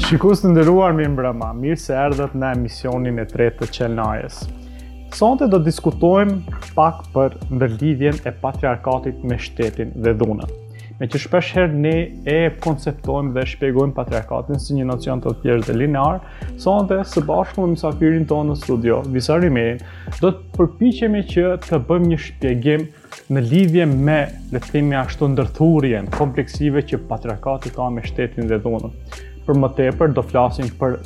Shikues të nderuar mirëmbrëma, mirë se erdhët në emisionin e tretë të qelnajës. Sonte do diskutojmë pak për ndërlidhjen e patriarkatit me shtetin dhe dhunën. Meqë shpeshherë ne e konceptojmë dhe shpjegojmë patriarkatin si një nocion të thjeshtë dhe linear, sonte së bashku me misafirin tonë në studio, Visar Ymerin, do të përpiqemi që të bëjmë një shpjegim Në lidhje me, le të themi ashtu, ndërthurjen kompleksive që patriarkati ka me shtetin dhe dhunën. Për më tepër do flasim për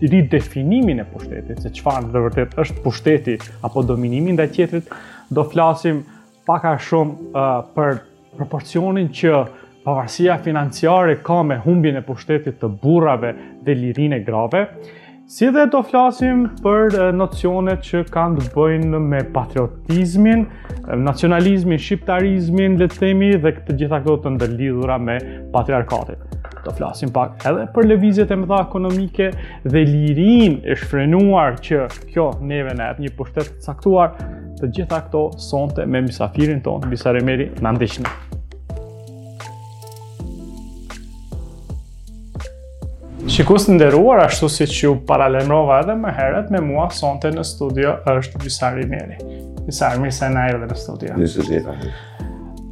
ridefinimin e pushtetit, se çfarë në vërtet është pushteti apo dominimi ndaj tjetrit, do flasim pak a shumë, uh, për proporcionin që Pavarësia financiare ka me humbjen e pushtetit të burrave dhe lirinë e grave, si dhe do flasim për nocionet që kanë të bëjnë me patriotizmin, nacionalizmin, shqiptarizmin, le të themi dhe të gjitha këto të ndërlidhura me patriarkatin. Do flasim pak edhe për lëvizjet e mëdha ekonomike dhe lirinë e shfrenuar që kjo neve na jep një pushtet të caktuar. Të gjitha këto sonte me misafirin tonë, Visar Ymeri. Na ndiqni. Shikues të nderuar ashtu siç ju paralajmërova edhe më herët me mua sonte në studio është Visar Ymeri. Visar, mirë se na erdhe në studio. Mirë se ju gjeta.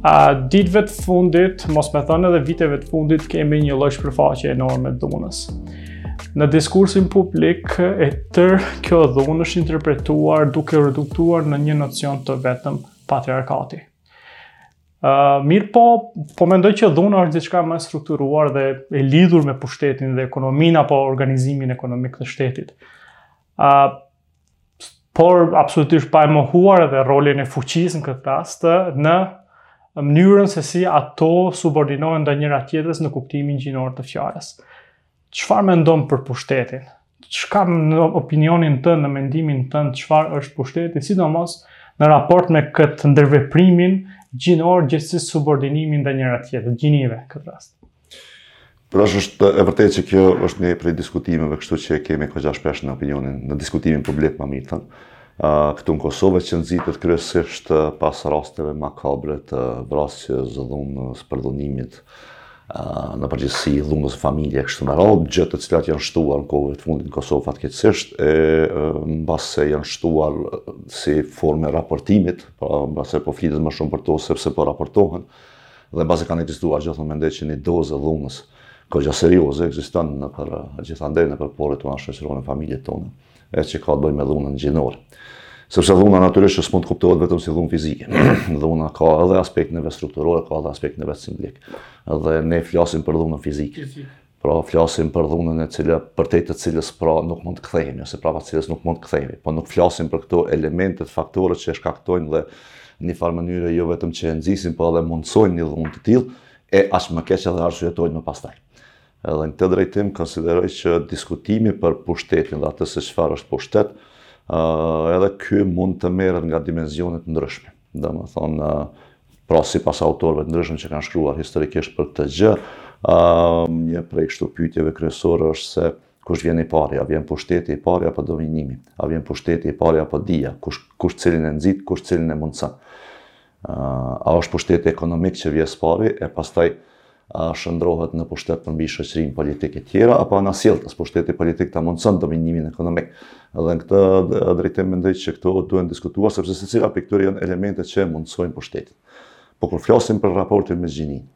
A, ditëve të fundit, mos me thënë edhe viteve të fundit, kemi një lloj shpërfaqje enorme të dhunës. Në diskursin publik, e tërë kjo dhunë është interpretuar duke u reduktuar në një nocion të vetëm patriarkati. Mirëpo, po mendoj që dhuna është diçka më e strukturuar dhe e lidhur me pushtetin dhe ekonominë apo organizimin ekonomik të shtetit. Uh, por absolutisht pa e mohuar edhe rolin e fuqisë në këtë rast në mënyrën se si ato subordinohen ndaj njëra-tjetrës në kuptimin gjinor të fjalës. Çfarë mendon për pushtetin? Çka në opinionin tënd, në mendimin tënd, çfarë është pushteti, sidomos në raport me këtë ndërveprimin gjinor gjithsesi subordinimin ndaj njëra-tjetrës, gjinive në këtë rast? Pra është e vërtetë që kjo është një prej diskutimeve, kështu që e kemi koxha shpesh në opinionin, në diskutimin publik më mirë thënë. Këtu në Kosovë që nxitet kryesisht pas rasteve makabre të vrasjes, së dhunës, përdhunimit, në përgjithësi dhunës në familje kështu me radhë, gjë të cilat janë shtuar kohëve të fundit në Kosovë fatkeqësisht e mbase janë shtuar si formë e raportimit, pra mbase po flitet më shumë për to sepse po raportohen dhe mbase kanë ekzistuar gjithmonë mendoj që një dozë e dhunës koxha serioze ekziston nëpër gjithandej nëpër poret tona shoqërore familjet tona. e që ka të bëjë me dhunën gjinore. Sepse dhuna natyrisht që s'mund të kuptohet vetëm si dhunë fizike. dhuna ka edhe aspektin e vet strukturor, ka edhe aspektin e vet simbolik. Dhe ne flasim për dhunën fizike. Pra flasim për dhunën e cila përtej të cilës pra nuk mund të kthehemi ose prapa cilës nuk mund të kthehemi. Po nuk flasim për këto elementet, faktorët që e shkaktojnë dhe në një farë mënyre jo vetëm që e nxisin, po edhe mundësojnë një dhunë të tillë e aq më keq edhe arsyetojnë më pastaj. Edhe në këtë drejtim konsideroj që diskutimi për pushtetin dhe atë se çfarë është pushtet, edhe ky mund të merret nga dimensione të ndryshme. Domethënë, pra sipas autorëve të ndryshëm që kanë shkruar historikisht për këtë gjë, një prej kështu pyetjeve kryesore është se kush vjen i pari, a vjen pushteti i pari apo dominimi, a vjen pushteti i pari apo dija, kush kush cilin e nxit, kush cilin e mundëson. A është pushteti ekonomik që vjen s'pari e pastaj a shndërrohet në pushtet përmbi shoqërinë politik e tjera, apo anasjelltas pushteti politik ta mundëson dominimin ekonomik. Dhe në këtë drejtim mendoj që këto duhen diskutuar, sepse secila prej këtyre janë elementet që e mundësojnë pushtetin. Po kur flasim për raportin me gjininë,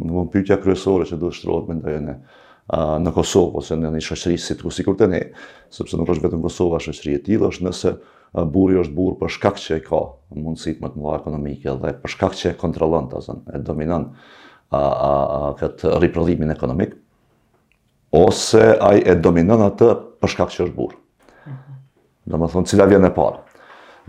Në mund pyetja kryesore që duhet shtrohet mendoj në Kosovë ose në një shoqëri si të sikurse ne, sepse nuk është vetëm Kosova shoqëri e tillë, është nëse burri është burrë për shkak që i ka mundësitë më të mëdha ekonomike dhe për shkak që e kontrollon ta zëmë, e dominon a, a, a, këtë riprodhimin ekonomik, Ose ai e dominon atë për shkak që është burrë. Domethënë, cila vjen e para.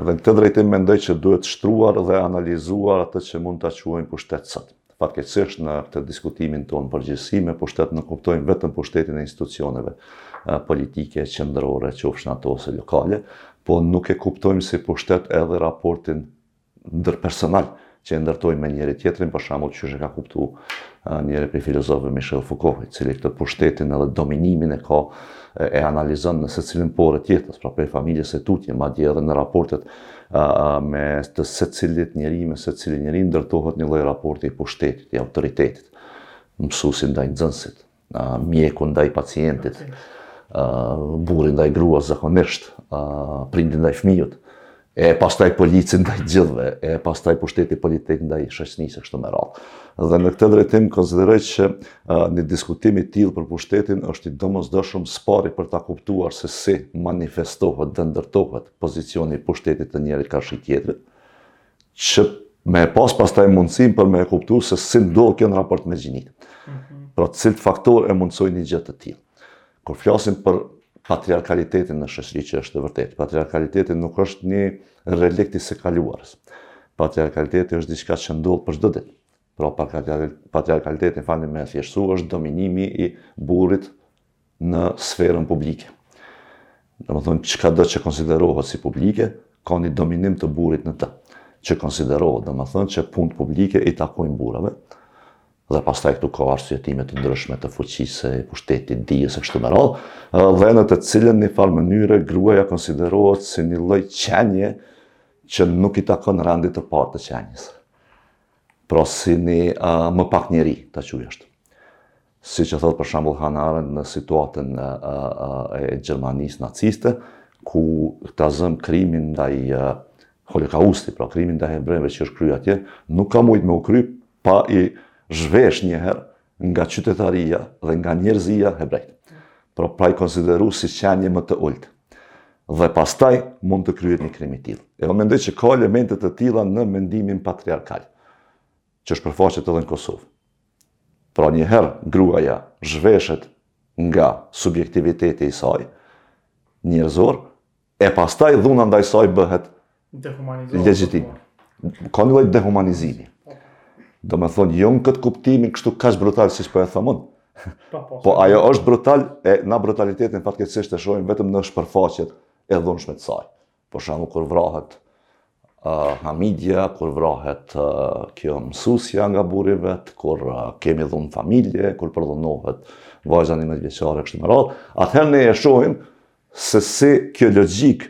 Dhe në këtë drejtim mendoj që duhet shtruar dhe analizuar atë që mund ta quajmë pushtet sot. Fatkeqësisht në këtë diskutimin tonë përgjithësi me pushtet ne kuptojmë vetëm pushtetin e institucioneve politike, qendrore, qofshin ato ose lokale, po nuk e kuptojmë si pushtet edhe raportin ndërpersonal që e ndërtojmë me njëri-tjetrin, për shembull qysh e ka kuptu njëri prej filozofëve Michel Foucault, i cili këtë pushtetin edhe dominimin e ka e analizon në secilën pore të jetës, pra prej familjes e tutje, madje edhe në raportet mes secilit njeri, me secilin njeri ndërtohet një lloj raporti i pushtetit, i autoritetit, mësuesi ndaj nxënësit. mjeku ndaj pacientit, burri ndaj gruas zakonisht, prindi ndaj fëmijës, e pastaj polici ndaj gjithëve, e pastaj pushteti politik ndaj shoqnisë e kështu me radhë. Dhe në këtë drejtim konsideroj që një diskutim i tillë për pushtetin është i domosdoshëm s'pari për ta kuptuar se si manifestohet dhe ndërtohet pozicioni i pushtetit të njërit karshi tjetrit. që me e pas pastaj mundësinë për me e kuptu se si ndodh kjo në raport me gjinitë. Mhm. Pra cilët faktorë e mundësojnë një gjë të tillë. Kur flasim për patriarkalitetin në shoqëri që është të vërtetë, patriarkaliteti nuk është një relikt i së kaluarës. Patriarkaliteti është diçka që ndodh për çdo ditë. Pra patriarkalitetin, falni, me e thjeshtësu është dominimi i burrit në sferën publike. Domethënë, çkado që konsiderohet si publike, ka një dominim të burrit në të, që konsiderohet, domethënë, që punët publike i takojnë burrave, dhe pastaj këtu ka arsujetime të ndryshme të fuqisë, pushtetit, dijes e kështu me radhë, dhe në të cilën në njëfarë mënyre gruaja konsiderohet si një lloj qenje që nuk i takon rendit të parë të qenies. Pra si një më pak njeri, ta quaj ashtu. Siç e thotë për shembull Hannah Arendt në situatën e Gjermanisë naciste, ku ta zënë krimin ndaj Holokaustit, pra krimin ndaj hebrenjve që është kryer atje, nuk ka mujt me u kry pa i zhvesh një herë nga qytetaria dhe nga njerëzia hebrenjtë, pra pa i konsideru si qenie më të ulët. Dhe pastaj mund të kryhet një krim i tillë. E unë mendoj që ka elemente të tilla në mendimin patriarkal, që shpërfaqet edhe në Kosovë. Pra një herë gruaja zhveshet nga subjektiviteti i saj, njerëzor, E pastaj dhuna ndaj saj bëhet legjitime. Ka një lloj dehumanizimi. Domethënë, jo në këtë kuptimin kështu kaq brutal, siç po e them unë. Po, po, po ajo është brutale, e na brutalitetin fatkeqësisht e shohim vetëm në shpërfaqjet e dhunshme të saj. Për shembull, kur vrahet uh, Hamidja, kur vrahet uh, kjo mësuesja nga burri i vet, kur uh, kemi dhunë në familje, kur përdhunohet vajza njëmbëdhjetëvjeçare, kështu me radhë, atëherë ne e shohim se si kjo logjikë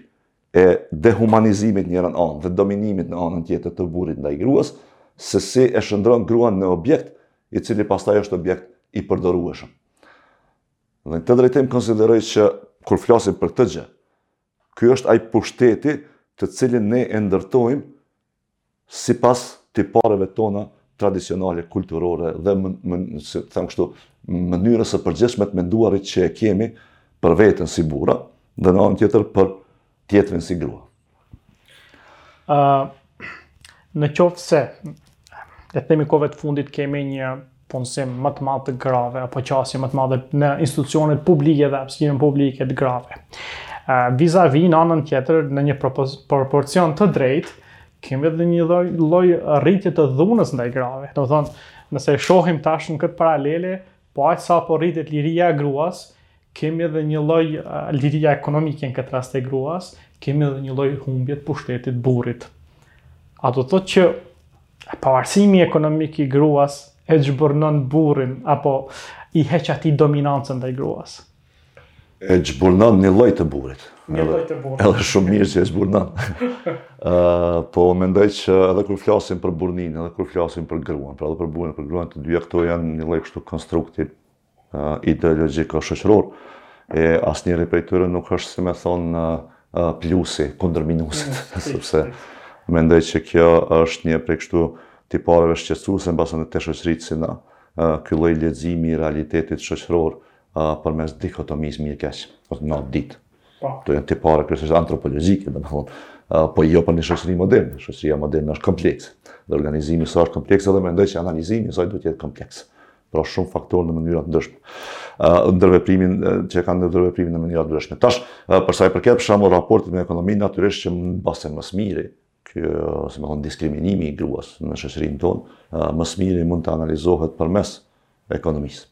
e dehumanizimit në njërën anë dhe dominimit në anën tjetër të burrit ndaj gruas, se si e shndërron gruan në objekt, i cili pastaj është objekt i përdorueshëm. Dhe në këtë drejtim konsideroj që kur flasim për këtë gjë, ky është ai pushteti të cilin ne e ndërtojmë Sipas tipareve tona tradicionale, kulturore dhe të them kështu, mënyrës së përgjithshme të të menduarit që e kemi për veten si burra dhe në anën tjetër për tjetrin si grua. Ë në qoftë se le të themi kohëve të fundit kemi një punësim më të madh të grave apo qasje më të madhe në institucionet publike dhe hapësirën publike të grave. Vizavi në anën tjetër në një proporcion të drejtë, kemi edhe një lloj lloj rritje të dhunës ndaj grave. Domethënë, nëse shohim tash në këtë paralele, po aq sa po rritet liria e gruas, Kemi edhe një lloj liria ekonomike në këtë rast e gruas, kemi edhe një lloj humbje të pushtetit burrit. A do të thotë që pavarësimi ekonomik i gruas e çburnon burrin apo i heq atij dominancën ndaj gruas? E çburnon një lloj të burrit. Një lloj të burrit. Edhe shumë mirë që e çburnon. Ë, po mendoj që edhe kur flasim për burrnin, edhe kur flasim për gruan, pra edhe për burrin, për gruan të dyja këto janë një lloj kështu konstrukti ideologjiko-shoqëror, e asnjëri prej tyre nuk është si me thonë plusi, kundër minusit, sepse mendoj që kjo është një prej kështu tipareve shqetësuese, mbase edhe të shoqërive si na, ky lloj leximi i realitetit shoqëror përmes dikotomisë mirë keq, ose natë ditë. Po. Ato janë tipare kryesisht antropologjike, domethënë, po jo për një shoqëri moderne, shoqëria moderne është kompleks, dhe organizimi i saj është kompleks edhe mendoj që analizimi i saj duhet të jetë kompleks. pra shumë faktorë në mënyra të ndryshme. Ndërveprimin që e kanë ndërveprimin në mënyra të ndryshme. Tash, për sa i përket për shembull raportit me ekonominë, natyrisht që mbase më së miri, ky, si me thonë, diskriminimi i gruas në shoqërinë tonë, më së miri mund të analizohet përmes ekonomisë.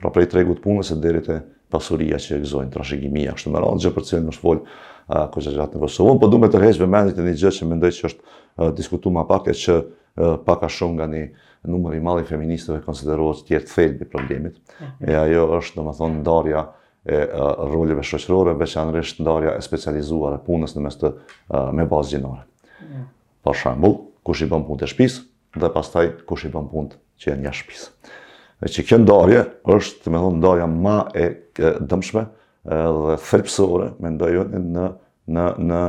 Pra prej tregut punës e deri te pasuria që e gëzojnë, trashëgimia, kështu me radhë, gjë për cilën është fol kështu gjatë në Kosovë. Po du me tërheq vëmendjen te një gjë që mendoj që është diskutu ma pak e që Pak a shumë nga një numër i madh i feministeve konsiderohet të jetë thelbi i problemit. Mhm. E ajo është, domethënë, ndarja e roleve shoqërore, veçanërisht ndarja e specializuar e punës në mes të me bazë gjinore. Mhm. Për shembull, kush i bën punët e shpisë dhe pastaj kush i bën punët që janë jashtë shtëpisë. Dhe që kjo ndarje është, domethënë, ndarja ma e dëmshme dhe thelbësore, mendoj unë, në në në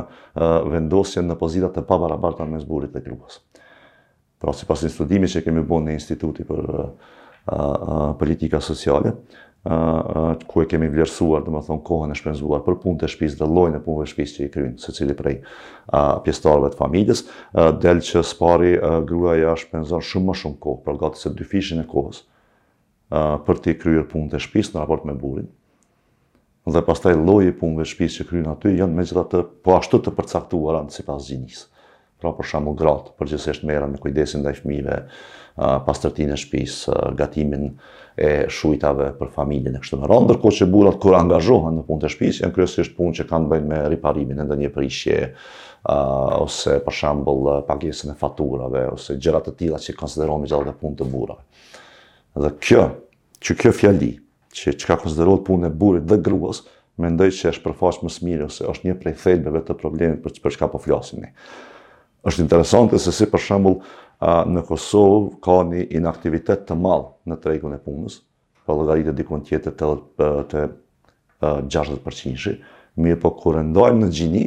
vendosjen në pozita të pabarabarta mes burrit dhe gruas. Pra sipas një studimi që kemi bën në Instituti për politika sociale, ku e kemi vlerësuar, domethënë, kohën e shpenzuar për punët e shpisë dhe llojin e punëve të shpisë që i kryen secili prej pjestarëve të familjes, del që së pari gruaja shpenzon shumë më shumë kohë, pra gati se dyfishin e kohës, për t'i kryer punët e shpisë në raport me burrin, dhe pastaj lloji i punëve të shpisë që kryen aty janë megjithatë po ashtu të përcaktuara në sipas gjinisë. Pra për shembull gratë përgjithsisht merren me kujdesin ndaj fëmijëve, pastërtinë e shpisë, gatimin e shujtave për familjen e kështu me radhë, ndërkohë që burrat kur angazhohen në punët e shpisë janë kryesisht punë që kanë të bëjnë me riparimin e ndonjë prishje ose për shembull pagesën e faturave ose gjëra të tilla që konsiderohen megjithatë punë të burrave. Dhe kjo, që kjo fjali që çka konsiderohet punë e burrit dhe gruas, mendoj që e shpërfaq më së miri ose është një prej thelbeve të problemit për, për çka po flasim ne. Është interesante se si për shembull në Kosovë ka një inaktivitet të madh në tregun e punës, po llogaritet diku te, te, te 60% mirëpo kur e ndajmë në gjini,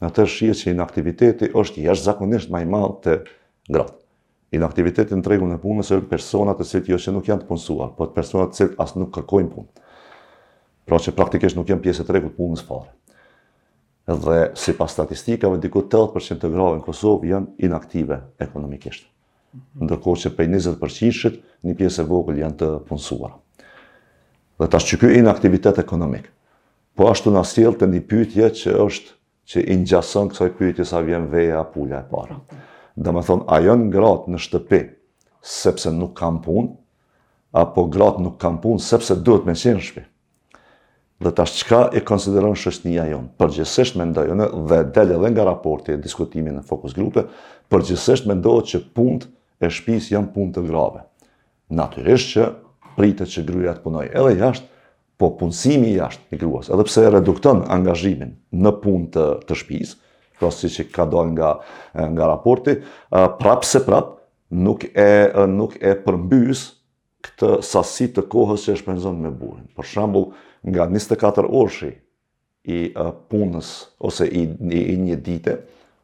atëherë shihet që inaktiviteti është jashtëzakonisht ma i madh te gratë. Inaktiviteti në tregun e punës është persona të cilët jo që nuk janë të punësuar, por persona të cilët as nuk kërkojnë punë. Pra që praktikisht nuk janë pjesë e tregut të punës fare. Dhe sipas statistikave diku 80% e grave në Kosovë janë inaktive ekonomikisht. Mhm. Ndërkohë që prej 20% një pjesë e vogël janë të punësuara. Dhe tash ky inaktivitet ekonomik, po ashtu na sjell te një pyetje që është që i ngjason kësaj pyetje se a vjen veja a pula e para. Domethënë, a janë gratë në shtëpi sepse nuk kanë punë, apo gratë nuk kanë punë sepse duhet me qenë në shtëpi. Dhe tash çka e konsideron shoqënia jonë? Përgjithsisht mendoj unë dhe del edhe nga raporti i diskutimit në fokus grupe, përgjithsisht mendohet që punët e shtëpisë janë punë të grave. Natyrisht që pritet që gruaja të punojë edhe jashtë, Po punësimi jashtë i gruas, edhe pse e redukton angazhimin në punë të, të shtëpisë, pra siç ka dalë nga nga raporti, prapë se prapë nuk e nuk e përmbys këtë sasi të kohës që e shpenzon me burrin. Për shembull, nga 24 orëshi i punës ose i një dite,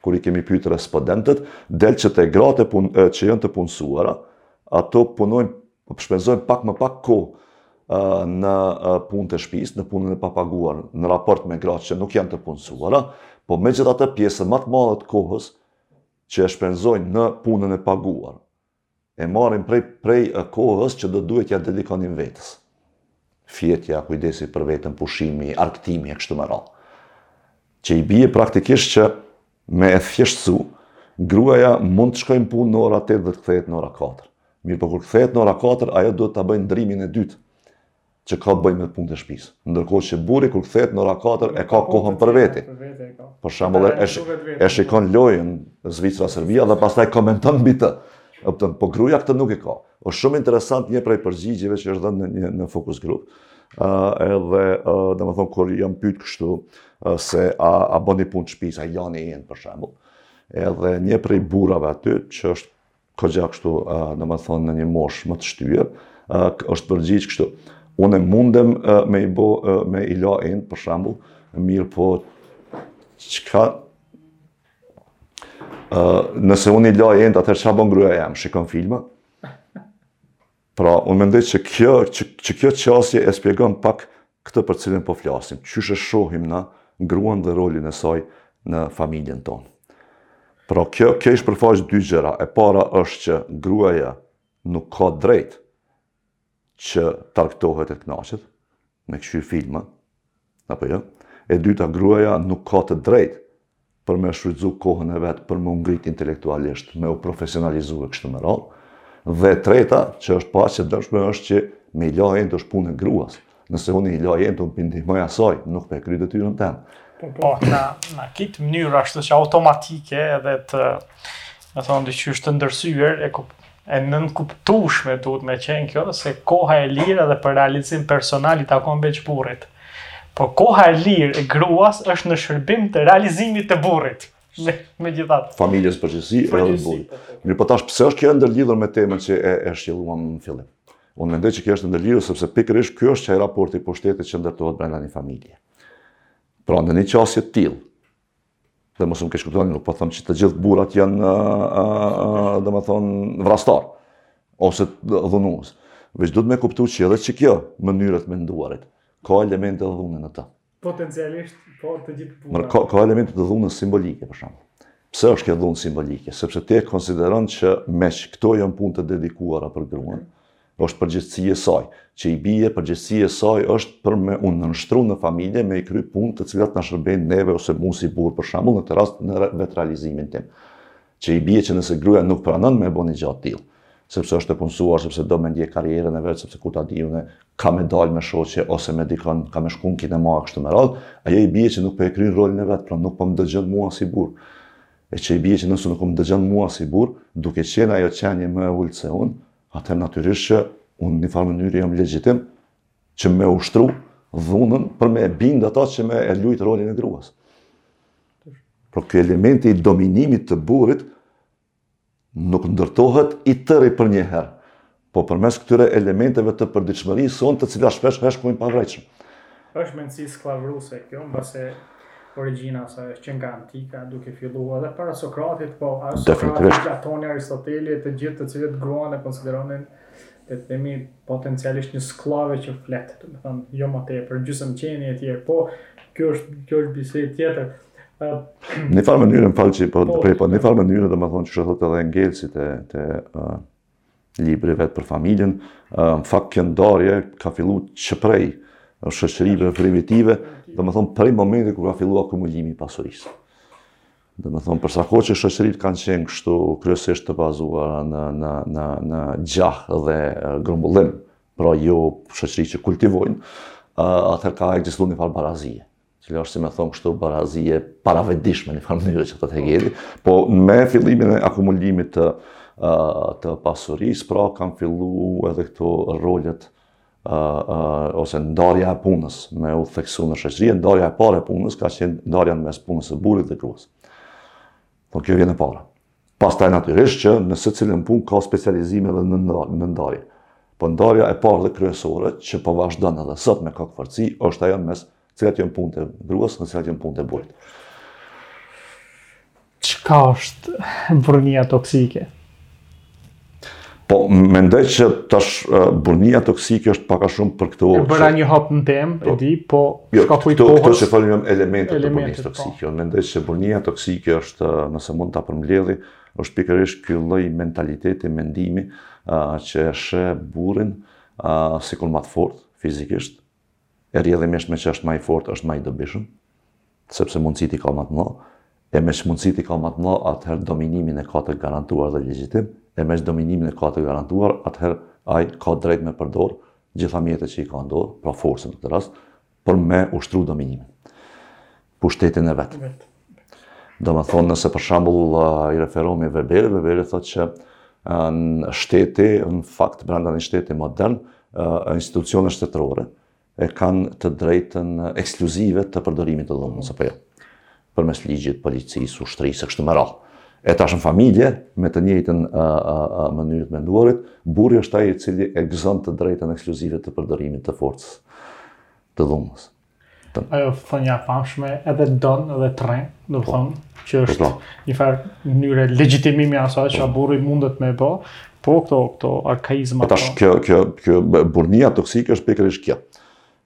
kur i kemi pyetur respondentët, del që te gratë që janë të punësuara, ato punojnë, shpenzojnë pak më pak kohë në punë të shtëpisë, në punën e papaguar, në raport me gratë që nuk janë të punësuara, po megjithatë pjesën më të madhe të kohës që e shpenzojnë në punën e paguar, E marrin prej prej kohës që do duhej t'ia dedikonin vetes. Fjetja, kujdesi për veten, pushimi, argëtimi e kështu me radhë. Që i bie praktikisht që me e thjeshtësu, gruaja mund të shkojë në punë në ora 8 dhe të kthehet në ora 4. Mirëpo kur kthehet në ora 4, ajo duhet ta bëjë ndërrimin e dytë. që ka të bëjë me punët e shtëpisë. Ndërkohë që burri kur kthehet në ora 4 e ka kohën për vete. Për shembull, e, e shikon lojën Zvicra Serbia dhe pastaj komenton mbi të. Kupton, po gruaja këtë nuk e ka. Është shumë interesant një prej përgjigjeve që është dhënë në një në fokus grup. ë uh, edhe ë uh, domethënë kur janë pyet kështu uh, se a a bëni punë të shtëpisë, a i lani enët për shembull. Edhe një prej burrave aty që është Goxha kështu, domethënë në një moshë më të shtyrë, është përgjigj kështu. Unë mundem me i bo me i la enët për shembull, mirëpo çka nëse unë i laj enët, atëherë çfarë bën gruaja jem? Shikon filma? Pra, unë mendoj që kjo, që, kjo qasje e spjegon pak këtë për cilën po flasim, qysh e shohim na gruan dhe rolin e saj në familjen tonë. Pra, kjo, kjo i shpërfaq dy gjëra. E para është që gruaja nuk ka të drejtë që t'argtohet e knaqet me këqyr filma, Apo jo? E dyta, gruaja nuk ka të drejtë për me shfrytëzu kohën e vet për me u ngrit intelektualisht, me u profesionalizu e kështu me radhë. Dhe treta, që është pasqë dërshme, është që me i la enët është punë e gruas. Nëse unë i laj enët unë po i ndihmoj asaj, nuk po e kryj detyrën teme. Po, po, në, në kitë mënyrë, ashtu që automatike edhe të, në thonë, dhe që është të ndërsyër, e ku E nënkuptueshme duhet me qenë kjo se koha e lirë edhe për realizim personal i takon veç burrit. Por koha e lirë e gruas është në shërbim të realizimit të burrit. Me, me gjithatë. Familjes në përgjithësi edhe të burrit. Mirëpo tash, pse është kjo e ndërlidhur me temën që e, e shtjelluam në fillim? Unë mendoj që kjo është e ndërlidhur sepse pikërisht ky është qaj raport i pushtetit që ndërtohet brenda një familje. Pra në një qasje të tillë, Dhe mos më keqkuptoni, nuk po thom që të gjithë burrat janë ë ë ë domethonë vrastarë ose dhunues. Veç duhet me kuptu që edhe që kjo mënyrë e të menduarit ka elemente dhune në të. Potencialisht po të gjithë burrat. Ka, ka elemente të dhunës simbolike për shembull. Pse është kjo dhunë simbolike? Sepse ti e konsideron që meqë këto janë punë të dedikuara për gruan, Është përgjegjësi e saj. Që i bie përgjegjësi e saj është për me u nënshtru në familje, me i kry punët të cilat na shërbejnë neve ose mu si burrë, për shembull në këtë rast në vetërealizimin tim. Që i bie që nëse gruaja nuk pranon me e bo një gjë të tillë, sepse është e punësuar, sepse do me ndjek karrierën e vet, sepse ku ta di unë, ka me dalë me shoqe ose me dikon, ka me shku në kinema e kështu me radhë, ajo i bie që nuk po e kryen rolin e vet, pra nuk po më dëgjon mua si burrë. E që i bie që nëse nuk po më dëgjon mua si burrë, duke qenë ajo qenie më e ulët se unë, atëherë natyrisht që unë në një farë mënyrë jam legjitim që me ushtru dhunën për me e bindë atë që me e lujtë rolin e gruas. Pra ky elementi i dominimit të burrit nuk ndërtohet i tëri përnjëherë, po përmes këtyre elementeve të përditshmërisë tonë të cilat shpeshherë shkojnë pavërejtshëm. Është mendësi skllavruse kjo, mbase origjina e saj është që nga antika, duke filluar edhe para Sokratit, pas Sokratit, Platoni, Aristoteli e të gjithë të cilët gruan e konsideronin të themi potencialisht një skllave që flet, domethonë, jo më tepër, gjysmë qenie e tjerë, po kjo është kjo është bisedë tjetër. Në njëfarë mënyre, m'fal që po të ndërprej, po në njëfarë mënyre domethonë qysh e thotë edhe Engelsi te të libri vetë për familjen. Në fakt, kjo ndarje ka fillu që prej shoqërive primitive, domethënë prej momentit kur ka fillu akumulimi i pasurisë. Domethënë, për sa kohë që shoqëritë kanë qenë kështu kryesisht të bazuara në, në, në, në gjah dhe grumbullim, pra jo shoqëri që kultivojnë, atëherë ka ekzistu një farë barazije. Cila është, si me thonë kështu, barazi e paravedishme një farë mënyre që thotë Hegeli, po me fillimin e akumulimit të, të pasurisë, pra kanë fillu edhe këto rolet ose ndarja e punës me u theksu në shoqëri, ndarja e parë e punës ka qenë ndarja në mes punës së burrit dhe gruas. Po kjo vjen e para. Pastaj natyrisht që në secilën punë ka specializime dhe nënndarje. Po ndarja e parë dhe kryesore që po vazhdon edhe sot me kaq forcë është ajo në mes cilat janë punët e gruas dhe cilat janë punët e burrit. Çka është burrnia toksike? Po, mendoj që tash burrnia toksike është pak a shumë për këto. E bëra një hop në temë, po, e di, po jo, shkaku i kohës... Këto që thonë janë elemente të burrnisë po. toksike. Unë mendoj që burrnia toksike është, nëse mund ta përmbledhi, është pikërisht ky lloj mentaliteti, mendimi, që e sheh burrin, sikur ma të fortë, fizikisht, e rrjedhimisht meqë është ma i fortë është ma i dobishëm, sepse mundësitë i ka ma të mëdha, e meqë mundësitë i ka ma të mëdha atëherë dominimin e ka të garantuar dhe legjitim, e meqë dominimin e ka të garantuar atëherë ai ka drejt me përdor gjitha mjetet që i ka në dorë, pra forcën në këtë rast, për me ushtru dominimin. pushtetin e vet. Domethënë nëse për shembull i referohemi Weberit, Weberi thotë që shteti, në fakt brenda një shteti modern, institucionet shtetërore e kanë të drejtën ekskluzive të përdorimit të dhunës, apo jo, përmes ligjit, policisë, ushtrisë, kështu me radhë. E tash në familje, me të njëjtën mënyrë të menduarit, burri është ai i cili e gëzon të drejtën ekskluzive të përdorimit të forcës, të dhunës. Ajo thënia e famshme edhe t'don edhe t'rreh, domethënë po. që është po. një farë mënyre legjitimimi i asaj që burri mundet me bë, po këto këto arkaizma. Po tash kjo kjo kjo burrnia toksike është pikërisht kjo.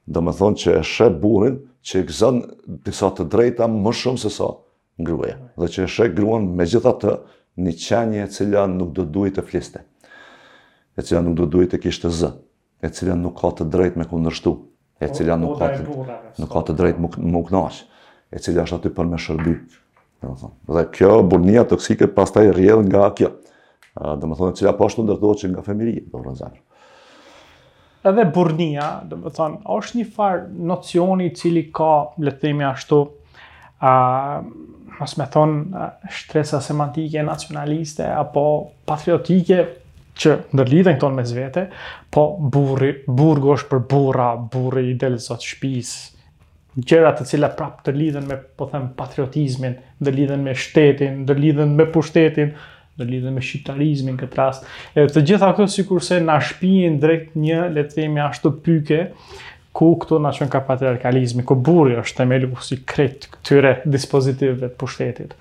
Domethënë që e sheh burrin që e gëzon disa të drejta më shumë sesa gruaja dhe që e sheh gruan megjithatë një qenie e cila nuk do duhej të fliste. E cila nuk do duhej të kishte zë. e cila nuk ka të drejtë me kundërshtu, e cila nuk ka të, nuk ka të drejtë me u kënaq, e cila është aty për me shërby. Dhe kjo burrnia toksike pastaj rrjedh nga kjo. Domethënë, e cila po ashtu ndërtohet që nga fëmijëria, do rënë zemër. Edhe burrnia, domethënë, është një farë nocioni i cili ka, le të themi ashtu, domethënë shtresa semantike nacionaliste apo patriotike që ndërlidhen këto mes vete, po burri, burgu është për burra, burri i del zot shpis, gjëra të cilat prap ndërlidhen me, po them, patriotizmin, ndërlidhen me shtetin, ndërlidhen me pushtetin, në lidhje me shqiptarizmin në këtë rast. E të gjitha këto sikurse na shpijnë drejt një, le të themi, ashtu pike, ku këto na çojnë kah patriarkalizmi, ku burri është themeli i krejt këtyre dispozitivëve të pushtetit.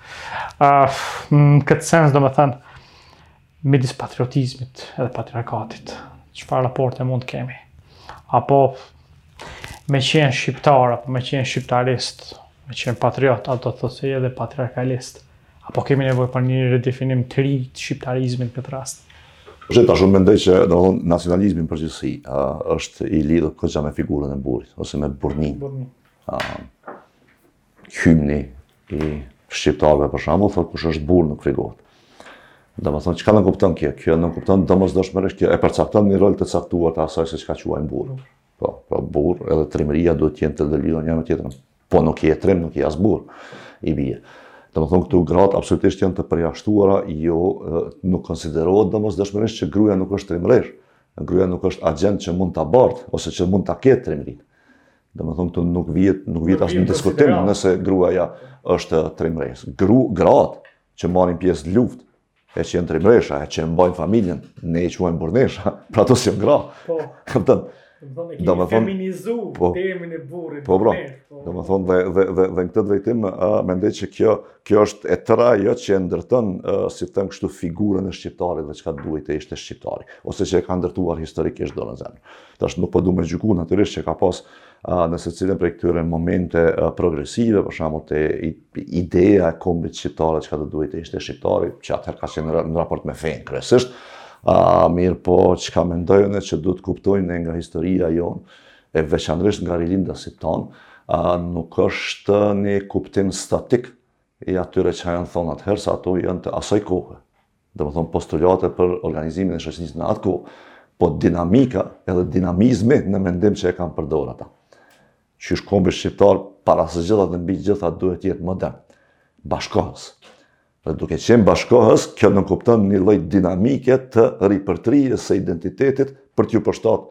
Ë, uh, në këtë sens domethënë midis patriotizmit edhe patriarkatit, çfarë raporte mund të kemi? Apo me qenë shqiptar apo me qenë shqiptarist, me qenë patriot, a do të thotë edhe patriarkalist. Apo kemi nevojë për një redefinim të ri të shqiptarizmit në këtë rast? Po, tash unë mendoj që domethënë nacionalizmi në përgjithësi është i lidhur goxha me figurën e burrit ose me burrnin. Burrnin. Ëh. Hymni i shqiptarëve për shembull thotë kush është burr nuk frikohet. Domethënë çka nënkupton kjo? Kjo nënkupton domosdoshmërisht kjo e përcakton një rol të caktuar të asaj se çka quajmë burr. Po, po burri edhe trimëria duhet të jenë të ndërlidhur njëra me tjetrën. Po nuk je trim, nuk je as burr. I bie. Domethënë këtu gratë absolutisht janë të përjashtuara, jo, konsiderohet domosdoshmërisht që gruaja nuk është trimëreshë. Gruaja nuk është agjent që mund ta bartë ose që mund ta ketë trimërinë. Domethënë këtu nuk vihet nuk vihet as në diskutim nëse gruaja është trimëreshë. Gru, gratë që marrin pjesë në luftë, e që janë trimresha, e që e mbajnë familjen, ne i quajmë burrnesha, pra jo si gra. Po. Këpëtën. Domethënë, feminizu po, termin e burrit. Po, pra. Po. Domethënë, dhe, dhe, dhe, dhe në këtë drejtim, uh, mendoj që kjo, kjo është e tëra ajo që e ndërton, uh, si të themi kështu, figurën e shqiptarit dhe çka duhet të ishte shqiptari, ose që e ka ndërtuar historikisht domethënë. Tash nuk po du me gjyku, natyrisht që ka pas uh, në secilën prej këtyre momente uh, progresive, për shembull te ideja e kombit shqiptar, çka do të duhej të ishte shqiptari, që atëherë ka qenë në raport me fenë kryesisht, a, mirëpo çka mendoj unë që duhet të kuptojmë nga historia jonë, e veçanërisht nga rilindasit tanë, a, nuk është një kuptim statik i atyre çka janë thonë atëherë, se ato janë të asaj kohe. domethënë postulate për organizimin e shoqërisë në atë kohë, po dinamika edhe dinamizmi në mendim që e kanë përdorur ata. Qysh kombi shqiptar para së gjithash dhe mbi gjitha duhet të jetë modern, bashkohës. Dhe duke qenë bashkohës, kjo nënkupton një lloj dinamike të ripërtëritjes së identitetit për t'iu përshtat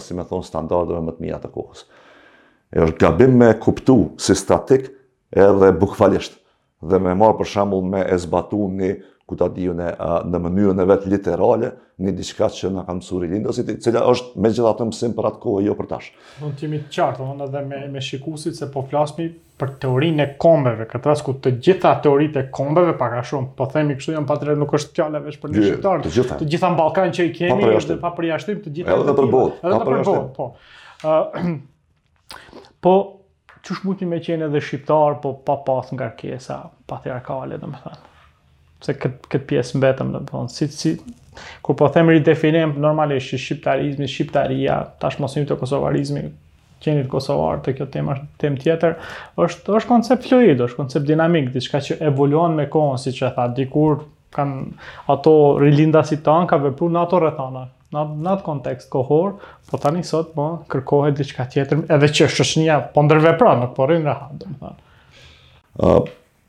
si me thonë standardeve më të mira të kohës. E është gabim me kuptu si statik edhe bukfalisht. dhe me marrë për shembull me e zbatu një ku ta di unë, në mënyrën e vet literale, një diçka që na kanë mësu rilindësit, e cila është megjithatë mësim për atë kohë, jo për tash. Mund të jemi të qartë, mund edhe me, me shikusit se po flasmi për teorinë e kombeve, këtë rast ku të gjitha teoritë e kombeve pak a shumë, po themi kështu janë patri nuk është fjala veç për ne shqiptarë. Të gjitha. Të gjitha në Ballkan që i kemi, pa përjashtim, të gjitha. Edhe nëpër botë, edhe nëpër botë, po. Po, qysh mujtë me qenë edhe shqiptar, po pa pas ngarkesa patriarkale, domethënë. Se te kët pjesë mbetëm, domethënë, si, si, kur po themë ridefinim, normalisht që shqiptarizmi, shqiptaria, tash mos hyjmë te kosovarizmi, qenit kosovar se kjo temë është temë tjetër, është është koncept fluid, është koncept dinamik, diçka që evoluon me kohën, siç e tha, dikur kanë ata rilindasit tanë kanë vepruar në ato rrethana, në në atë kontekst kohor, po tani sot po kërkohet diçka tjetër, edhe që shoqëria po ndërvepron, nuk po rrin rahat, domethënë. Ë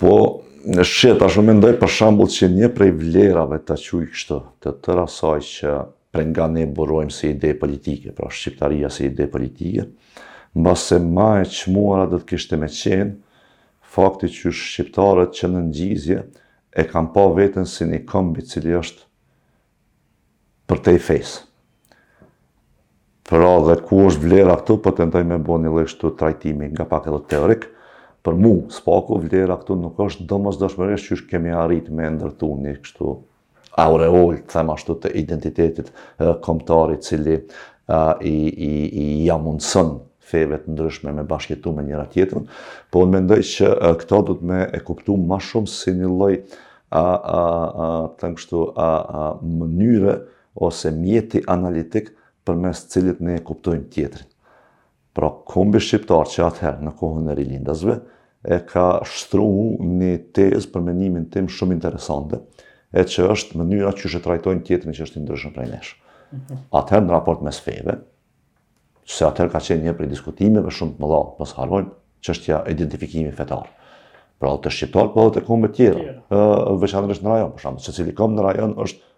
po në shqip tash më mendoj për shembull që një prej vlerave ta quaj kështu, të tërë asaj që prej nga ne burojmë si ide politike, pra shqiptaria si ide politike, mbase ma e çmuara do të kishte me qenë fakti që shqiptarët që në ngjizje e kanë pa veten si një komb i cili është përtej fesë. Pra dhe ku është vlera këtu, po tentoj me bo një lloj kështu trajtimi nga pak edhe teorik, për mu, s'paku, vlera këtu nuk është domosdoshmërisht qysh kemi arrit me ndërtu një kështu aureolë, të them ashtu, të identitetit kombëtar i cili i, i, i ua mundëson feve të ndryshme me bashkëjetu me njëra tjetrën, po unë mendoj që këta duhet me e kuptu ma shumë si një lloj A a a ta them kështu a a mënyre ose mjeti analitik përmes të cilit ne e kuptojmë tjetrin. Pra kombi shqiptar që atëherë në kohën e rilindasve e ka shtru një tezë për mendimin tim shumë interesante e që është mënyra qysh e trajtojmë tjetrin që është i ndryshëm prej nesh. Mhm. Atëherë në raport mes feve, se atëherë ka qenë një prej diskutimeve shumë të mëdha, mos harrojmë çështja e identifikimit fetar. Pra te shqiptarët po edhe te kombet tjera, ë veçanërisht në rajon, për shembull, secili komb në rajon është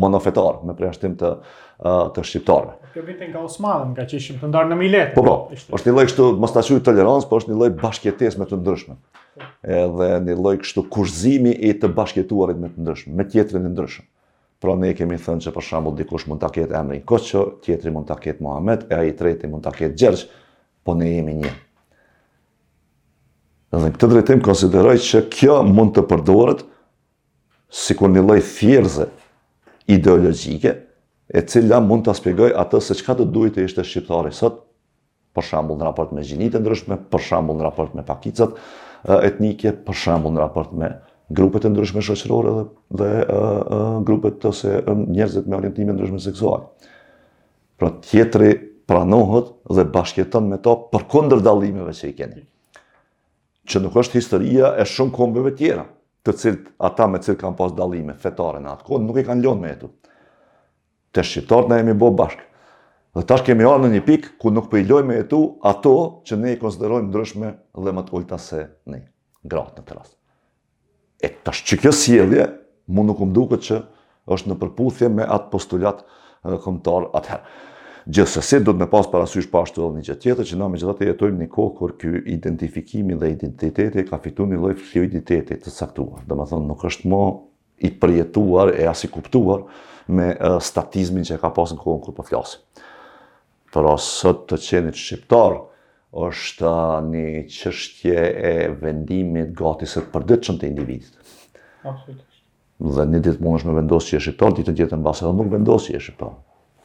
monofetar me përjashtim të të shqiptarëve. Kjo vjen nga Osmanët, nga që ishim të ndarë në milet. Po po, është një lloj kështu, mos ta quaj tolerancë, por është një lloj bashkëjetese me të ndryshëm. Edhe një lloj kështu inkurajimi i të bashkëjetuarit me të ndryshme, me tjetrin e ndryshëm. Pra ne kemi thënë që për shembull dikush mund ta ketë emrin Koço, tjetri mund ta ketë Muhamet e ai i treti mund ta ketë Gjergj, po ne jemi një. Dhe në këtë drejtim konsideroj që kjo mund të përdoret sikur një lloj thjerëze ideologjike, e cila mund ta shpjegojë atë se çka do duhej të ishte shqiptari sot, për shembull në raport me gjinitë e ndryshme, për shembull në raport me pakicat etnike, për shembull në raport me grupet e ndryshme shoqërore dhe, dhe grupet ose njerëzit me orientime të ndryshme seksuale. Pra tjetri pranohet dhe bashkëjeton me to përkundër dallimeve që i keni. Që nuk është historia e shumë kombeve tjera, të cilët ata me cilët kanë pas dallime fetare në atë kohë, nuk i kanë lon me jetu. Te shqiptarët na jemi bo bashkë. Dhe tash kemi ardhë në një pikë ku nuk po i lojmë me jetu ato që ne i konsiderojmë ndryshme dhe më të ulta se ne. Gratë në këtë rast. E tash kjo sjellje mu nuk më duket që është në përputhje me atë postulat kombëtar atëherë. Gjithsesi duhet me pas parasysh po ashtu edhe një gjë tjetër që na megjithatë jetojmë në një kohë kur ky identifikimi dhe identiteti ka fituar një lloj fluiditeti të caktuar. Domethënë nuk është më i përjetuar e as i kuptuar me statizmin që e ka pas në kohën kur po flasim. Por sot të qenit shqiptar është një çështje e vendimit gati se të përditshëm të individit. Absolutisht. Dhe një ditë mundesh me vendos që je shqiptar, ditën tjetër ndoshta edhe nuk vendos që je shqiptar.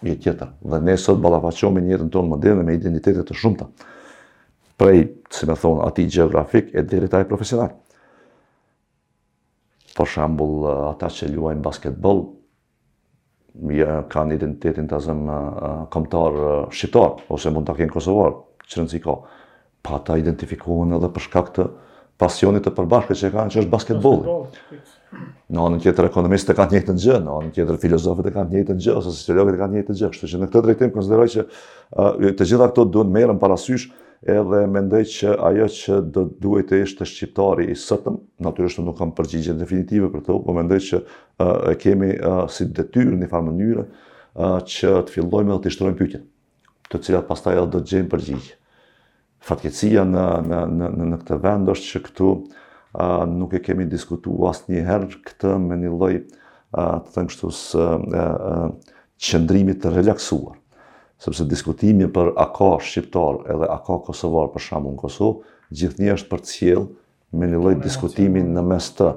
Një tjetër. Dhe ne sot ballafaqohemi në jetën tonë moderne me identitete të shumta. Prej, si me thonë, atij gjeografik e deri te ai profesional. Për shembull, ata që luajnë basketboll kanë identitetin ta zëmë kombëtar shqiptar, ose mund ta kenë kosovar, çrëndësi ka. Po ata identifikohen edhe për shkak të pasionit të përbashkët që e kanë, që është basketbolli. Në anën tjetër ekonomistët e kanë njëjtën gjë, në anën tjetër filozofët e kanë njëjtën gjë, ose sociologët e kanë njëjtën gjë. Kështu që në këtë drejtim konsideroj që të gjitha këto duhet merren parasysh Edhe mendoj që ajo që do të duhej të ishte shqiptari i sotëm, natyrisht nuk kam përgjigje definitive për këtë, por mendoj që e kemi si detyrë në një farë mënyre që të fillojmë edhe të shtrojmë pyetje, të cilat pastaj edhe do të gjejmë përgjigje. Fatkeqësia në në në në këtë vend është që këtu nuk e kemi diskutu asnjëherë këtë me një lloj të them kështu së qëndrimi të relaksuar, sepse diskutimi për a ka shqiptar edhe a ka kosovar për shembull në Kosovë, gjithnjë është përcjellë me një lloj diskutimi në mes të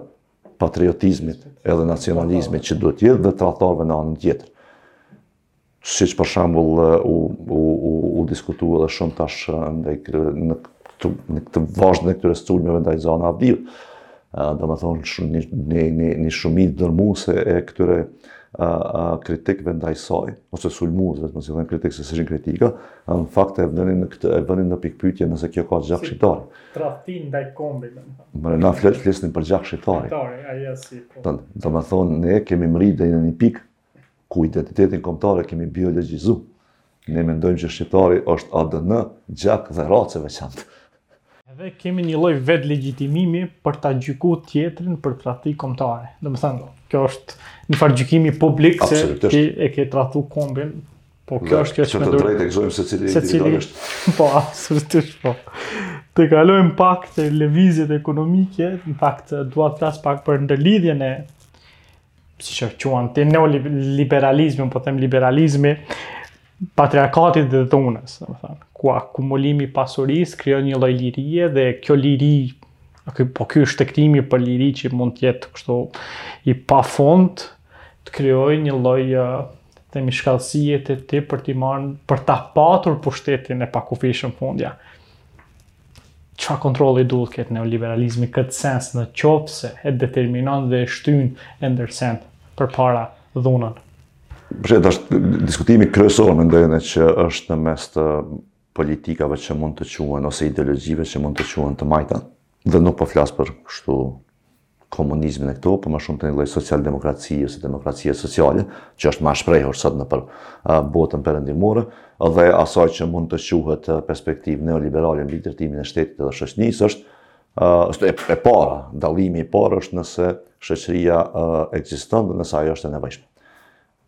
patriotizmit edhe nacionalizmit që duhet të jetë dhe tradhtarëve në anën tjetër. Siç për shembull u u u, u diskutu edhe shumë tash ndaj në këtë në këtë vazhdën e këtyre sulmeve ndaj Zana Avdiut. domethënë një, një, një, një shumicë dërrmuese e këtyre a, a, kritikëve ndaj saj, ose sulmuesve, të mos i themi kritikë, se s'ishin kritika, a, në fakt e vënin në këtë, e vënin në pikëpyetje nëse kjo ka gjak shqiptar. Tradhtinë ndaj kombit, domethënë. Më në fle flisnin për gjak shqiptari. Shqiptari, ajo si. Po. Domethënë, ne kemi mrri deri në një pikë, ku identitetin kombëtar e kemi biologjizu. Ne mendojmë që shqiptari është ADN, gjak dhe racë e veçantë. Edhe kemi një lloj vetlegjitimimi për ta gjyku tjetrin për tradhti kombëtare. Domethënë, kjo është një farë gjykimi publik se ti e ke tradhtu kombin. Po kjo është kjo që më duhet. Këtë të drejtë e gëzojmë secili individualisht. Po, absolutisht po. Të kalojmë pak te lëvizjet ekonomike, në fakt dua të flas pak për ndërlidhjen e siç e quan ti neoliberalizmi, po them liberalizmi, patriarkatit dhe dhunës, domethënë, ku akumulimi i pasurisë krijon një lloj lirie dhe kjo liri, apo ky shtegtimi për liri që mund të jetë kështu i pafund, të krijojë një lloj themi shkallësie te ti për të marrë, për ta patur pushtetin e pakufishëm fundja. Ça kontrolli duhet të ketë neoliberalizmi në këtë sens në qoftë se e determinon dhe e shtyn e ndërsen përpara dhunën? Përshëndet, është diskutimi kryesor mendoj unë që është në mes të politikave që mund të quhen ose ideologjive që mund të quhen të majta dhe nuk po flas për kështu komunizmin e këto, po ma shumë të një lloj socialdemokracie ose demokracie sociale, që është ma e shprehur sot nëpër botën perëndimore, dhe asaj që mund të quhet perspektivë neoliberale mbi drejtimin e shtetit dhe shoqnisë është është e, e para, dallimi i parë është nëse shoqëria ekziston dhe nëse ajo është e nevojshme.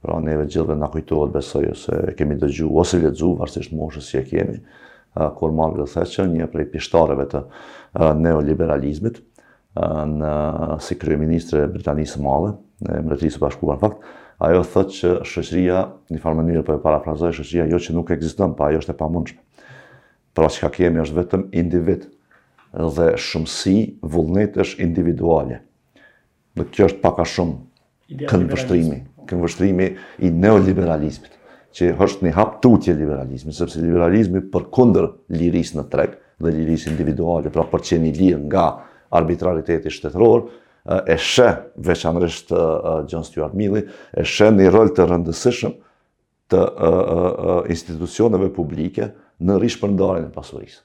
Pra neve të gjithëve na kujtohet besoj ose e kemi dëgju ose lexu varësisht moshës që e kemi, kur Margaret Thatcher, një prej pishtareve të neoliberalizmit, në si kryeministre e Britanisë së Madhe, në Mbretërisë së Bashkuar në fakt, ajo thotë që shoqëria në njëfarë mënyre po e parafrazoj shoqëria jo që nuk ekziston, pa po ajo është e pamundshme. Pra çka kemi është vetëm individë dhe shumësi vullnetesh individuale. Dhe kjo është pak a shumë këndvështrimi, këndvështrimi i neoliberalizmit, që është një hap tutje liberalizmit, sepse liberalizmi përkundër lirisë në treg dhe lirisë individuale, pra për qenie të lirë nga arbitrariteti shtetëror, e sheh veçanërisht John Stuart Milli, e sheh një rol të rëndësishëm të institucioneve publike në rishpërndarjen e pasurisë.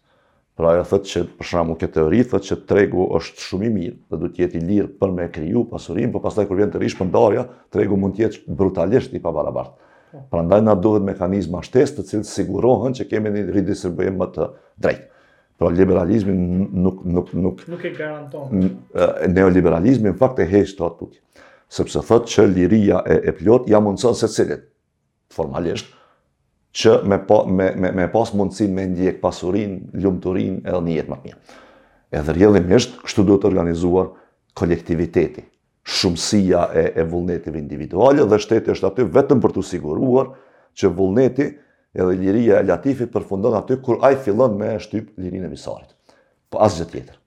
Pra ajo thotë që për shembull kjo teori thotë që tregu është shumë i mirë dhe duhet të jetë i lirë për me kriju pasurinë, por pastaj kur vjen te rishpërndarja, tregu mund të jetë brutalisht i pabarabartë. Po. Prandaj na duhet mekanizma shtesë të cilët sigurohen që kemi një ridistribuim më të drejtë. Pra liberalizmi nuk nuk nuk nuk e garanton. Neoliberalizmi në fakt e heq krejt tutje. Sepse thotë që liria e e plotë ia mundëson secilit formalisht që me pa, me me me pas mundësinë me ndjek pasurinë, lumturinë edhe një jetë më të mirë. Edhe rrjedhimisht kështu duhet të organizuar kolektiviteti. shumësia e e vullneteve individuale dhe shteti është aty vetëm për të siguruar që vullneti edhe liria e Latifit përfundon aty kur ai fillon me shtyp lirinë e Visarit. Po asgjë tjetër.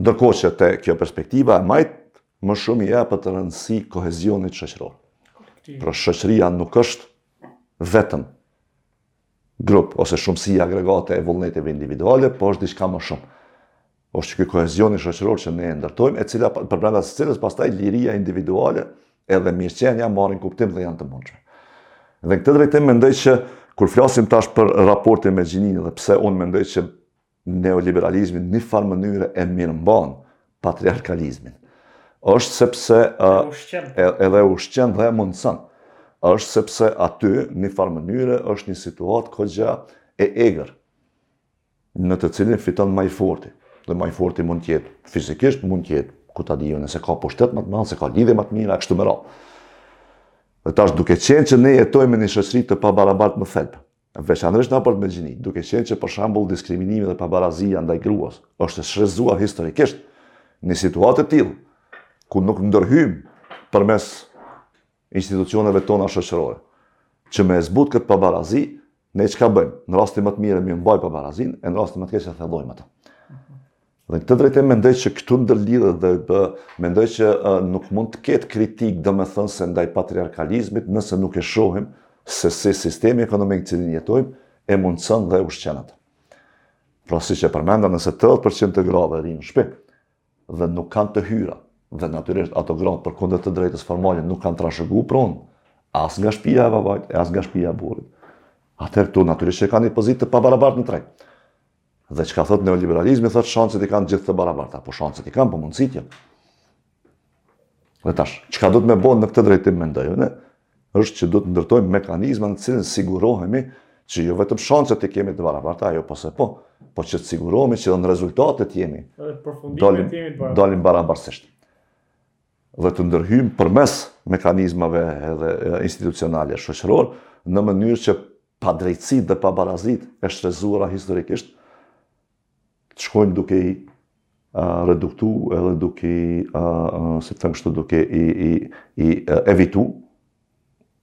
Ndërkohë që te kjo perspektiva e majtë më shumë i jepet rëndësi kohezionit shoqëror. Pra shoqëria nuk është vetëm grup ose shumësi agregate e vullneteve individuale, po është diçka më shumë. Është ky kohezioni shoqëror që ne e ndërtojmë, e cila përbrenda së cilës pastaj liria individuale edhe mirëqenia marrin kuptim dhe janë të mundshme. Dhe këtë drejtim mendoj që kur flasim tash për raportin me gjinin dhe pse unë mendoj që neoliberalizmi në farë mënyre e mirëmban patriarkalizmin. Është sepse edhe ushqen dhe mundëson. Është sepse aty në farë mënyre është një situatë goxha e egrë. në të cilin fiton më i forti, dhe më i forti mund të jetë fizikisht, mund të jetë ku ta di unë, nëse ka pushtet më të madh, se ka lidhje më të mira kështu me radhë. Dhe tash duke qenë që ne jetojmë në një shoqëri të pabarabartë në thelb, veçanërisht në raport me gjinitë, duke qenë që për shembull diskriminimi dhe pabarazia ndaj gruas është shtresuar historikisht një situatë e tillë ku nuk ndërhyjmë përmes institucioneve tona shoqërore. Që me e zbut këtë pabarazi, ne çka bëjmë? Në rastin më të mirë e mirëmbajmë pabarazinë, e në rastin më të keq e thellojmë atë. Dhe në këtë drejtim mendoj që këtu ndërlidhet dhe bë, mendoj që uh, nuk mund të ketë kritikë domethënëse ndaj patriarkalizmit, nëse nuk e shohim se si sistemi ekonomik në të cilin jetojmë, e mundëson dhe ushqen atë. Pra siç përmenda, nëse 80% të grave rrinë në shpi, dhe nuk kanë të hyra, dhe natyrisht ato gra përkundër të drejtës formale nuk kanë trashëguar pronë as nga shtëpia e babait e as nga shtëpia e burrit. Atëherë këtu natyrisht që kanë një pozitë të pabarabartë në treg. Dhe çka thotë neoliberalizmi thotë shanset i kanë gjithë të barabarta, po shanset i kanë, po mundësitë jo. Dhe tash, çka duhet me bo në këtë drejtim mendoj unë, është që duhet të ndërtojmë mekanizma në cilën sigurohemi që jo vetëm shanset t'i kemi të barabarta, ajo po se po, po që të sigurohemi që dhe në rezultate të jemi, dalim, dalim barabarësisht. Dhe të ndërhyjmë përmes mekanizmave edhe institucionale shoqërorë, në mënyrë që padrejtësitë dhe pabarazitë e shtresuara historikisht, shkojmë duke i reduktu edhe duke i, si të them kështu, duke i, i, i evitu,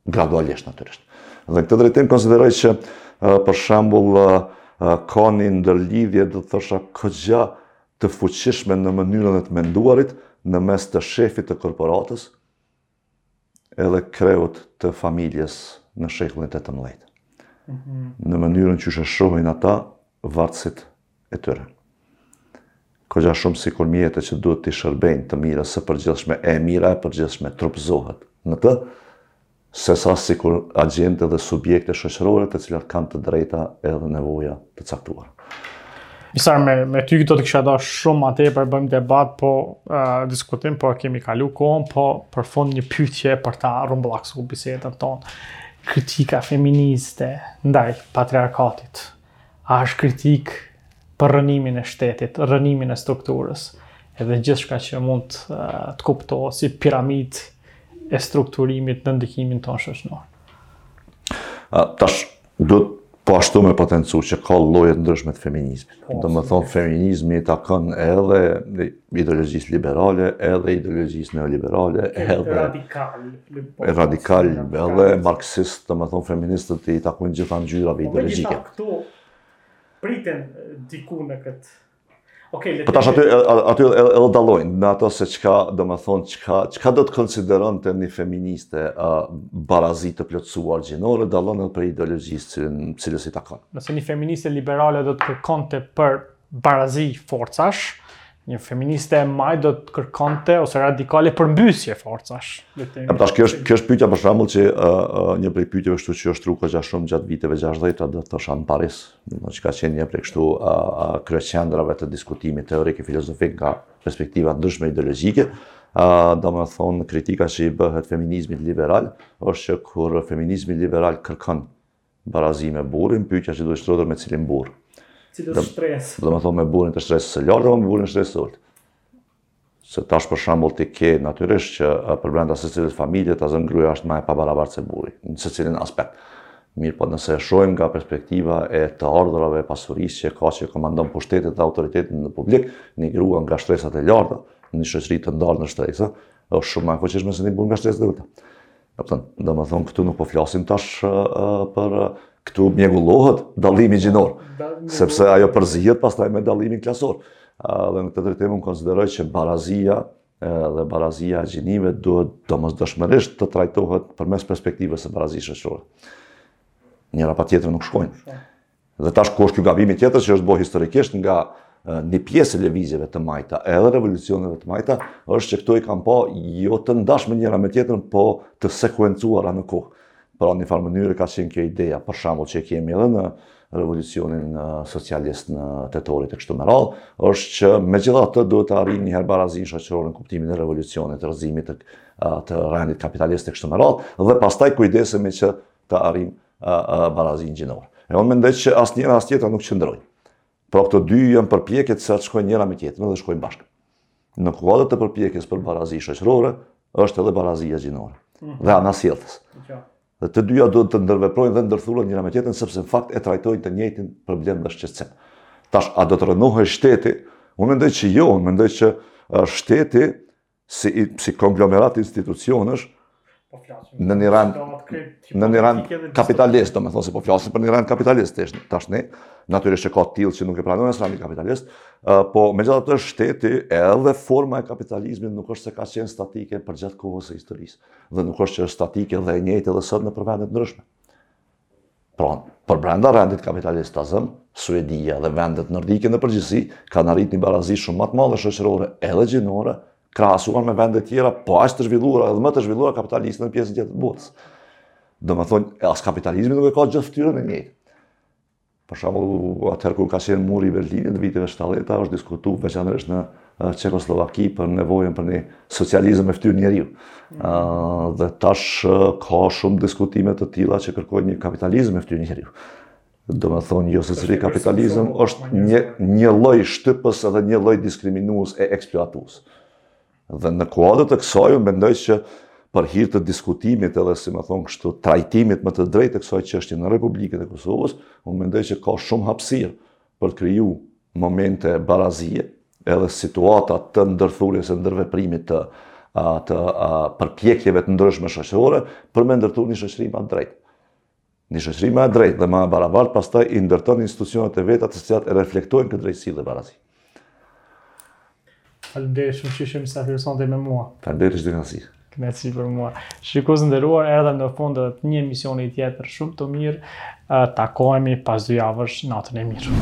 gradualisht natyrisht. Dhe në këtë drejtim konsideroj që për shembull ka një ndërlidhje do të thosha goxha të fuqishme në mënyrën e të menduarit në mes të shefit të korporatës edhe kreut të familjes në shekullin 18. Në mënyrën qysh i shohin ata vartësit e tyre. Koxha shumë sikur mjete që duhet t'i shërbejnë të mirës së përgjithshme e mira e përgjithshme trupëzohet në të, sesa sikur agjentë dhe subjekte shoqërore të cilat kanë të drejta edhe nevoja të caktuara. Misar, me, me ty do të kisha dashtë shumë ma tepër të bëjmë debat, po uh, diskutim, po e kemi kalu kohën, po për fund një pytje për ta rrumbullaksu bisedën tonë. Kritika feministe ndaj patriarkatit, a është kritikë për rrënimin e shtetit, rrënimin e strukturës, edhe gjithçka që mund uh, të kuptohet si piramidë e strukturimit në ndikimin tonë shoqnor. Uh, tash, Duhet po ashtu me potencu që ka lloje të ndryshme të feminizmit. Po, domethënë feminizmi i takon edhe ideologjisë liberale, edhe ideologjisë neoliberale, edhe radikal, po, radikal, edhe marksist, domethënë feministet i takojnë gjitha ngjyrave po, ideologjike. Po këtu priten diku në këtë Okej, le të. Po tash aty aty edhe dallojnë në ato se çka, domethënë çka, çka do të konsideronte një feministe ë barazi të plotësuar gjinore, dallon edhe prej ideologjisë së cilës i takon. Nëse një feministe liberale do të kërkonte për barazi forcash, një feministe e majtë do të kërkonte ose radikale përmbysje forcash. Le të. Tash kjo është kjo është pyetja për shembull që uh, uh, një prej pyetjeve kështu që është shtru koxha shumë gjatë viteve 60 do të thosha në Paris, Në që ka qenë një prej kështu kryeqendrave të diskutimit teorik e filozofik nga perspektiva të ndryshme ideologjike, domethënë kritika që i bëhet feminizmit liberal, është që kur feminizmi liberal kërkon barazi me burrin, pytja që duhet shtrohet me cilin burrë. Cilës shtresë? Domethënë me burrin të shtresës së lartë, apo me burrin të shtresës së Se tash për shembull ti ke, natyrisht që përbrenda secilës familje ta zëmë gruaja është ma e pabarabartë se burri, në secilin aspekt. Mirëpo nëse e shohim nga perspektiva e të ardhurave e pasurisë që ka që komandon pushtetin dhe autoritetin në publik, një grua nga shtresat e larta, në një shoqëri të ndarë në shtresa, është shumë ma e fuqishme se një burrë nga shtresat e ulëta. Kupton, domethënë, këtu nuk po flasim tash për këtu mjegullohet dallimi gjinor, sepse ajo përzihet pastaj me dallimin klasor. Dhe në këtë drejtim unë konsideroj që barazia dhe barazia e gjinive duhet domosdoshmërisht të trajtohet përmes perspektivës së barazisë shoqërore. Njëra pa tjetrën nuk shkojnë. Dhe tash ku është ky gabimi tjetër që është bërë historikisht nga një pjesë e lëvizjeve të majta, edhe revolucioneve të majta, është që këto i kanë pa jo të ndashme njëra me tjetrën, po të sekuencuara në kohë. Pra në një farë mënyre ka qenë kjo ideja, për shambull që kemi edhe në revolucionin socialist të tetorit e kështu me radhë, është që megjithatë duhet të arrijmë njëherë barazinë shoqërore në kuptimin e revolucionit, të rrëzimit të rendit kapitalist e kështu me radhë, dhe pastaj kujdesemi që të arrijmë barazinë gjinore. E unë mendoj që as njëra as tjetra nuk qëndrojnë. Pra këto dy janë përpjekje që shkojnë njëra me tjetrën dhe shkojnë bashkë. Në kuadër të përpjekjes për barazi shoqërore, është edhe barazia gjinore mhm. dhe anasjelltas. Dhe të dyja duhet të ndërveprojnë dhe ndërthuren njëra me tjetrën, sepse në fakt e trajtojnë të njëjtin problem dhe shqetësim. Tash, a do të rrënohet shteti? Unë mendoj që jo, unë mendoj që shteti si si konglomerat institucionesh po flasim në një rend në një rend kapitalist domethënë se po flasim për një rend kapitalist tash tash ne natyrisht që ka të tillë që nuk e pranojnë as rendin kapitalist uh, po megjithatë shteti edhe forma e kapitalizmit nuk është se ka qenë statike përgjatë kohës së historisë dhe nuk është që është statike dhe e njëjtë edhe sot nëpër vende të ndryshme Pra, përbrenda rendit kapitalist të zëmë, Suedia dhe vendet nordike në përgjithësi kanë arrit një barazi shumë më të madhe shoqërore edhe gjinore, krahasuar me vende tjera, po aq të zhvilluara edhe më të zhvilluara kapitaliste në pjesën tjetër të botës. Domethënë, as kapitalizmi nuk e ka gjithë fytyrën e njëjtë. Për shembull, atëherë kur ka qenë muri i Berlinit në vitet e shtatëdhjetë, është diskutuar veçanërisht në Çekosllovaki për nevojën për një socializëm me fytyrë njeriu. Mm. dhe tash ka shumë diskutime të tilla që kërkojnë një kapitalizëm me fytyrë njeriu. Domethënë, jo secili kapitalizëm është një, njëlloj shtypës edhe njëlloj diskriminues e eksploatues. Dhe në kuadër të kësaj, unë mendoj që për hir të diskutimit edhe si me thënë kështu trajtimit më të drejtë të kësaj çështjeje në Republikën e Kosovës, unë mendoj që ka shumë hapësirë për të kriju momente barazie, edhe situata të ndërthurjes e ndërveprimit të të përpjekjeve të ndryshme shoqërore për me ndërtu një shoqëri ma të drejtë. Një shoqëri më e drejtë dhe më e barabartë pastaj i ndërton institucionet e veta të cilat e reflektojnë këtë drejtësi dhe barazi. Faleminderit shumë që ishit mysafir sonte me mua. Faleminderit edhe nga ju. Kënaqësi për mua. Shikues të nderuar, erdhëm në fund edhe të një emisioni tjetër shumë të mirë. Takohemi pas dy javësh natën e mirë.